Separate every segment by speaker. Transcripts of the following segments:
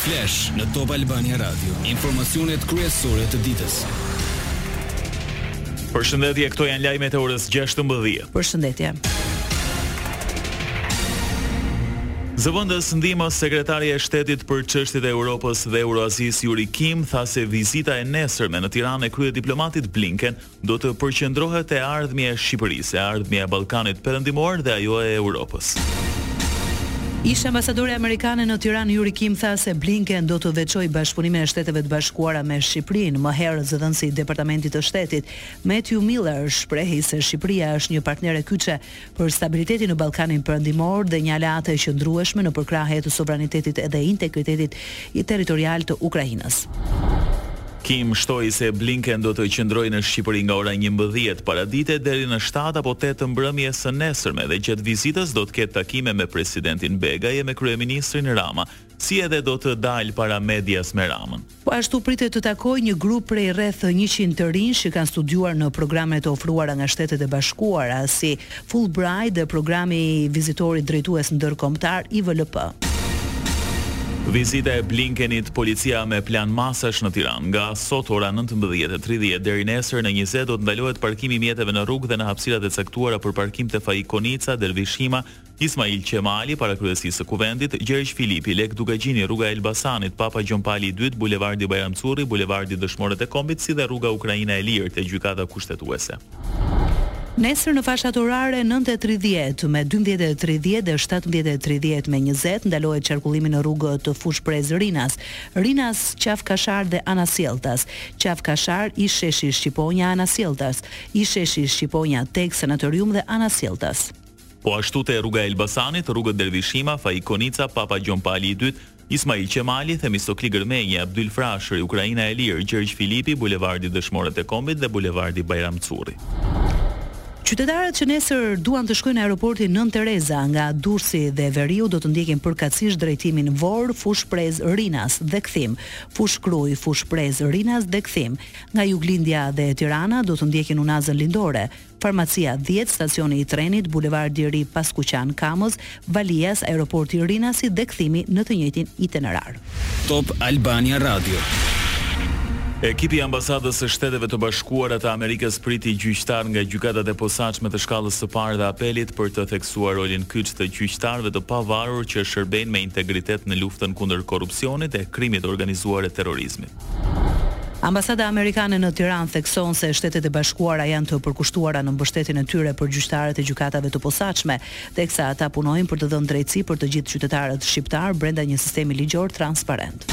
Speaker 1: Flash në Top Albania Radio, informacionet kryesore të ditës.
Speaker 2: Përshëndetje, këto janë lajmet e orës 16.
Speaker 3: Përshëndetje.
Speaker 2: Zëvendës ndihmëssekretarja e Shtetit për çështjet e Europës dhe Euroazisë Yuri Kim tha se vizita e nesërme në Tiranë e kryediplomatit Blinken do të përqendrohet te ardhmja e Shqipërisë, e ardhmja e Ballkanit Perëndimor dhe ajo e Europës.
Speaker 3: Ish-ambasadorja amerikane në Tiranë Yuri Kim tha se Blinken do të veçojë bashkëpunimin e Shteteve të Bashkuara me Shqipërinë. Më herët zëdhënësi i Departamentit të Shtetit, Matthew Miller shprehi se Shqipëria është një partnere kyçe për stabilitetin në Ballkanin Perëndimor dhe një aleate e qëndrueshme në përkrahje të sovranitetit dhe integritetit territorial të Ukrainës.
Speaker 2: Kim shtoi se Blinken do të qëndrojë në Shqipëri nga ora njëmbëdhjetë paradite deri në shtatë apo tetë të mbrëmjes së nesërme dhe gjatë vizitës do të ketë takime me presidentin Begaj e me kryeministrin Rama, si edhe do të dalë para medias me Ramën.
Speaker 3: Po ashtu pritet të takojë një grup prej rreth njëqind të rinjsh që kanë studiuar në programet e ofruara nga Shtetet e Bashkuara, si Fulbright dhe programi i vizitorit drejtues ndërkombëtar, IVLP.
Speaker 2: Vizita e Blinkenit, Policia me plan masash në Tiranë, Nga sot ora nëntëmbëdhjetë e tridhjetë deri nesër në njëzet do të ndalohet parkimi i mjeteve në rrugë dhe në hapësirat e caktuara për parkim te Faik Konica, Dervish Hima, Ismail Qemali, para kryesisë së Kuvendit, Gjergj Filipi, Lekë Dukagjini, Rruga e Elbasanit, Papa Gjon Pali i Dytë, Bulevardi Bajram Curri, Bulevardi Dëshmorët e Kombit, si dhe Rruga Ukraina e Lirë, te Gjykata Kushtetuese.
Speaker 3: Nesër në fashat orare nëntë e tridhjetë me dymbëdhjetë e tridhjetë dhe shtatëmbëdhjetë e tridhjetë me njëzet ndalohet qarkullimi në rrugët Fushë Prezë Rinas, Rinas, Qafë Kashar dhe anasjelltas, Qafë Kashar, ish sheshi Shqiponja, anasjelltas, ish sheshi Shqiponja, TEG, Sanatorium dhe anasjelltas.
Speaker 2: Po ashtu te rruga e Elbasanit, rrugët Dervish Hima, Faik Konica, Papa Gjon Pali i Dytë, Ismail Qemali, Themistokli Gërmenji, Abdyl Frashëri, Ukraina e Lirë, Gjergj Filipi, Bulevardi Dëshmorët e Kombit dhe Bulevardi Bajram Curri.
Speaker 3: Qytetarët që nesër duan të shkojnë në aeroportin Nënë Tereza nga Durrësi dhe veriu do të ndjekin përkatësisht drejtimin Vorë, Fushë-Prezë, Rinas dhe kthim, Fushë-Krujë, Fushë-Prezë, Rinas dhe kthim. Nga juglindja dhe Tirana do të ndjekin Unazën Lindore, Farmacia dhjetë, Stacioni i Trenit, Bulevardi i Ri, Paskuqan, Kamëz, Valias, Aeroporti i Rinasit dhe kthimi në të njëjtin itinerar.
Speaker 1: Top Albania Radio.
Speaker 2: Ekipi i Ambasadës së Shteteve të Bashkuara të Amerikës priti gjyqtarë nga Gjykatat e Posaçme të Shkallës së Parë dhe Apelit për të theksuar rolin kyç të gjyqtarëve të pavarur që shërbejnë me integritet në luftën kundër korrupsionit e krimit të organizuar e terrorizmit.
Speaker 3: Ambasada amerikane në Tiranë thekson se Shtetet e Bashkuara janë të përkushtuara në mbështetjen e tyre për gjyqtarët e gjykatave të posaçme, teksa ata punojnë për të dhënë drejtësi për të gjithë qytetarët shqiptarë brenda një sistemi ligjor transparent.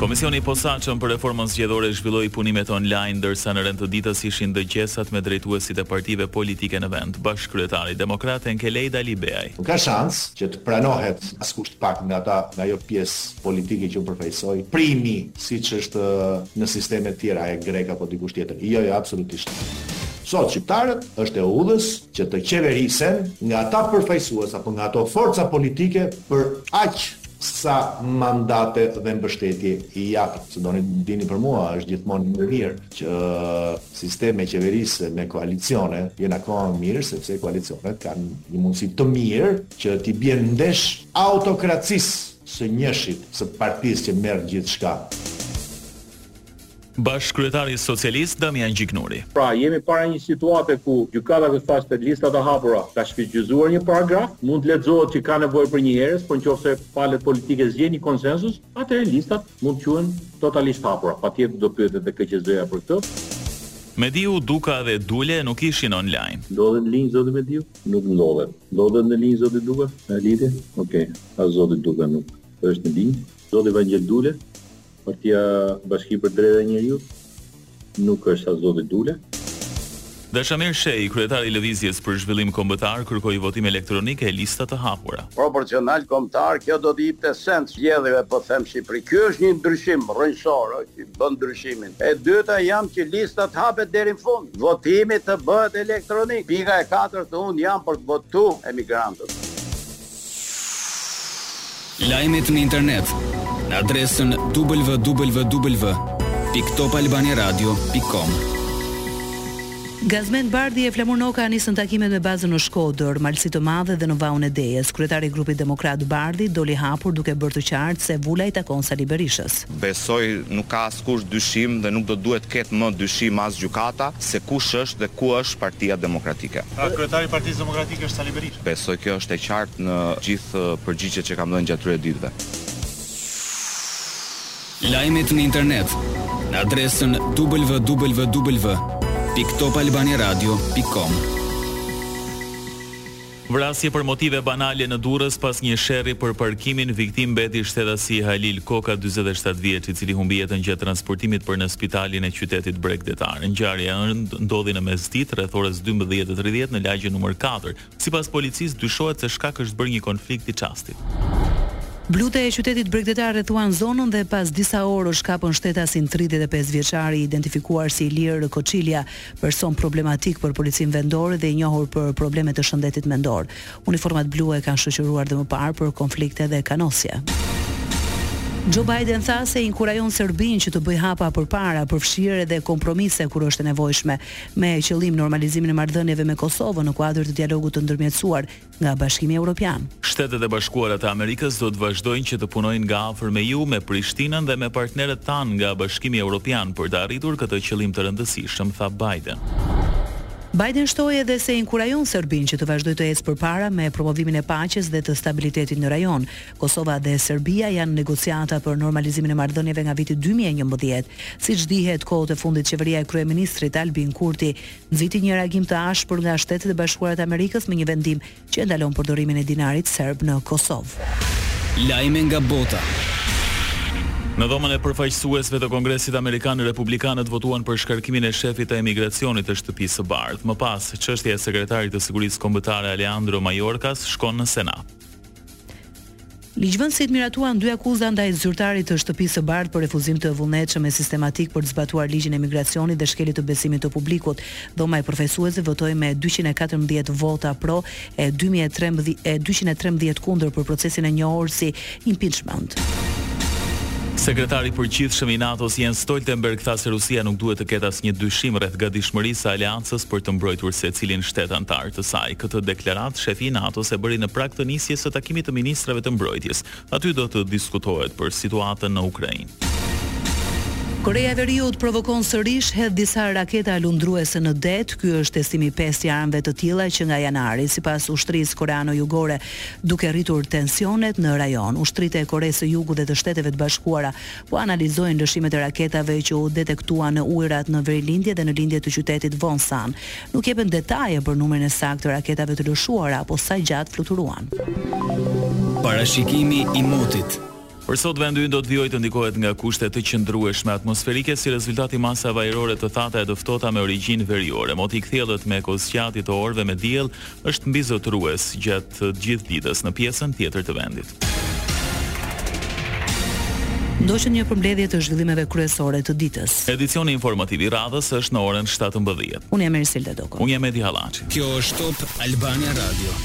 Speaker 2: Komisioni i Posaçëm për Reformën Zgjedhore zhvilloi punimet online, ndërsa në rend të ditës ishin dëgjesat me drejtuesit e partive politike në vend. Bashkëkryetari demokrat Enkelejd Alibeaj.
Speaker 4: Nuk ka shans që të pranohet askush të paktën nga ata, nga ajo pjesë politike që u përfaqësoi primi siç është në sistemet tjera e grek apo dikush tjetër. Jo, jo, absolutisht. Sot shqiptarët është e udhës që të qeverisen nga ata përfaqësues apo nga ato forca politike për aq sa mandate dhe mbështetje i japin. Se doni dini për mua është gjithmonë më mirë që sistemi i qeverisë me koalicione jenë akoma më mirë sepse koalicionet kanë një mundësi të mirë që t'i bien ndesh autokracisë Së njëshit, së partisë që merr gjithçka.
Speaker 2: Bashkëkryetari socialist Damian Gjiknuri.
Speaker 5: Pra, jemi para një situate ku Gjykata Kushtetuese te listat e hapura ka shfuqizuar një paragraf, mund të lexohet që ka nevojë për një herës, por nëse palët politike gjejnë një konsensus, atëherë listat mund të quhen totalisht të hapura. Patjetër do pyetet dhe KQZ-ja për këtë.
Speaker 2: Mediu, Duka dhe Dule nuk ishin online.
Speaker 5: Ndodhet në linjë zoti Mediu? Nuk ndodhet. Ndodhet në linjë zoti Duka? Në linjë? Okej. As zoti Duka nuk është në linjë. Zoti Vangjel Dule, partia Bashkimi për Drejtat e Njeriut, nuk është as zoti Dule.
Speaker 2: Dashamir Shehi, kryetari i Lëvizjes për Zhvillim Kombëtar, kërkoi votim elektronik e lista të hapura.
Speaker 6: Proporcional kombëtar, kjo do t'i jepte sens zgjedhjeve, po themi Shqipëri. Ky është një ndryshim rrënjësor, ë, që bën ndryshimin. E dyta, jam që lista të hapet deri në fund, votimi të bëhet elektronik. Pika e katërt, unë jam për të votu emigrantët.
Speaker 1: Lajmet në internet në adresën www.topalbaniaradio.com.
Speaker 3: Gazment Bardhi e Flamur Noka nisën takimet me bazën në Shkodër, Malësi të Madhe dhe në Vaun e Dejës. Kryetari i grupit demokrat Bardhi doli hapur duke bërë të qartë se vula i takon Sali Berishës.
Speaker 7: Besoj nuk ka askush dyshim dhe nuk do duhet të ketë më dyshim as gjykata se kush është dhe ku është Partia Demokratike.
Speaker 8: Pra kryetari i Partisë Demokratike është Sali Berisha?
Speaker 7: Besoj kjo është e qartë në gjithë përgjigjet që kam dhënë gjatë këtyre ditëve.
Speaker 1: Lajmet në internet në adresën www.topalbaniaradio.com.
Speaker 2: Vrasje për motive banale në Durrës pas një sherri për parkimin, viktimë mbeti shtetasi Halil Koka, dyzet e shtatë vjeç, i cili humbi jetën gjatë transportimit për në spitalin e qytetit bregdetar. Ngjarja e rëndë ndodhi në mesditë, rreth orës dymbëdhjetë e tridhjetë në lagjen numër Sipas policisë, dyshohet se shkak është bërë një konflikt i çastit.
Speaker 3: Blutë e qytetit bregdetar rrethuan zonën dhe pas disa orësh kapën shtetasin tridhjetë e pesë vjeçar i identifikuar si Ilir Koçilja, person problematik për policinë vendore dhe i njohur për probleme të shëndetit mendor. Uniformat blu e kanë shoqëruar edhe më parë për konflikte dhe kanosje. Joe Biden tha se inkurajon Serbinë që të bëjë hapa përpara, përfshirë edhe kompromise kur është e nevojshme. me qëllim normalizimin e marrëdhënieve me Kosovën në kuadër të dialogut të ndërmjetësuar nga Bashkimi Evropian.
Speaker 2: Shtetet e Bashkuara të Amerikës do të vazhdojnë që të punojnë nga afër me ju, me Prishtinën dhe me partnerët tanë nga Bashkimi Evropian për të arritur këtë qëllim të rëndësishëm, tha Biden.
Speaker 3: Biden shtoi edhe se inkurajon Serbinë që të vazhdojë të ecë përpara me promovimin e paqes dhe të stabilitetit në rajon, Kosova dhe Serbia janë në negociata për normalizimin e marrëdhënieve nga viti dy mijë e njëmbëdhjetë. Siç dihet, kohët e fundit qeveria e kryeministrit Albin Kurti nxiti një reagim të ashpër nga Shtetet e Bashkuara të Amerikës me një vendim që e ndalon përdorimin e dinarit serb në Kosovë.
Speaker 1: Lajme nga bota.
Speaker 2: Në Dhomën e Përfaqësuesve të Kongresit amerikan, republikanët votuan për shkarkimin e shefit të emigracionit të Shtëpisë së Bardhë. Më pas, çështja e sekretarit të Sigurisë Kombëtare Alejandro Mayorkas shkon në Senat.
Speaker 3: Ligjvënësit miratuan dy akuza ndaj zyrtarit të Shtëpisë së Bardhë për refuzim të vullnetshëm e sistematik për të zbatuar ligjin e migracionit dhe shkelje të besimit të publikut. Dhoma e Përfaqësuesve votoi me dyqind e katërmbëdhjetë vota pro e dy mijë e trembëdhjetë e dyqind e trembëdhjetë kundër për procesin e njohur si impeachment.
Speaker 2: Sekretari i Përgjithshëm i NATO-s Jens Stoltenberg tha se Rusia nuk duhet të ketë asnjë dyshim rreth gatishmërisë së Aleancës për të mbrojtur secilin shtet anëtar. të saj. Këtë deklaratë shefi i NATO-s e bëri në prag të nisjes së takimit të ministrave të mbrojtjes. Aty do të diskutohet për situatën në Ukrainë.
Speaker 3: Koreja e Veriut provokon sërish, hedh disa raketa lundruese në det, ky është testimi i pestë i armëve të tilla që nga janari, sipas ushtrisë koreano-jugore, duke rritur tensionet në rajon. Ushtritë e Koresë së Jugut dhe të Shteteve të Bashkuara po analizojnë lëshimet e raketave që u detektuan në ujërat në verilindje dhe në lindje të qytetit Wonsan. Nuk jepen detaje për numrin e saktë të raketave të lëshuara apo sa gjatë fluturuan.
Speaker 1: Parashikimi i motit.
Speaker 2: Për sot vendi ynë do të vijojë të ndikohet nga kushte të qëndrueshme atmosferike si rezultat i masave ajrore të thata e të ftohta me origjinë veriore. Moti i kthjellët me kohëzgjatje të orëve me diell është mbizotërues gjatë të gjithë ditës në pjesën tjetër të vendit.
Speaker 3: Ndoqët një përmbledhje të zhvillimeve kryesore të ditës.
Speaker 2: Edicioni informativ i radhës është në orën shtatëmbëdhjetë.
Speaker 3: Unë jam Ersilda Doko.
Speaker 2: Unë jam Edi Hallaçi.
Speaker 1: Kjo është Top Albania Radio.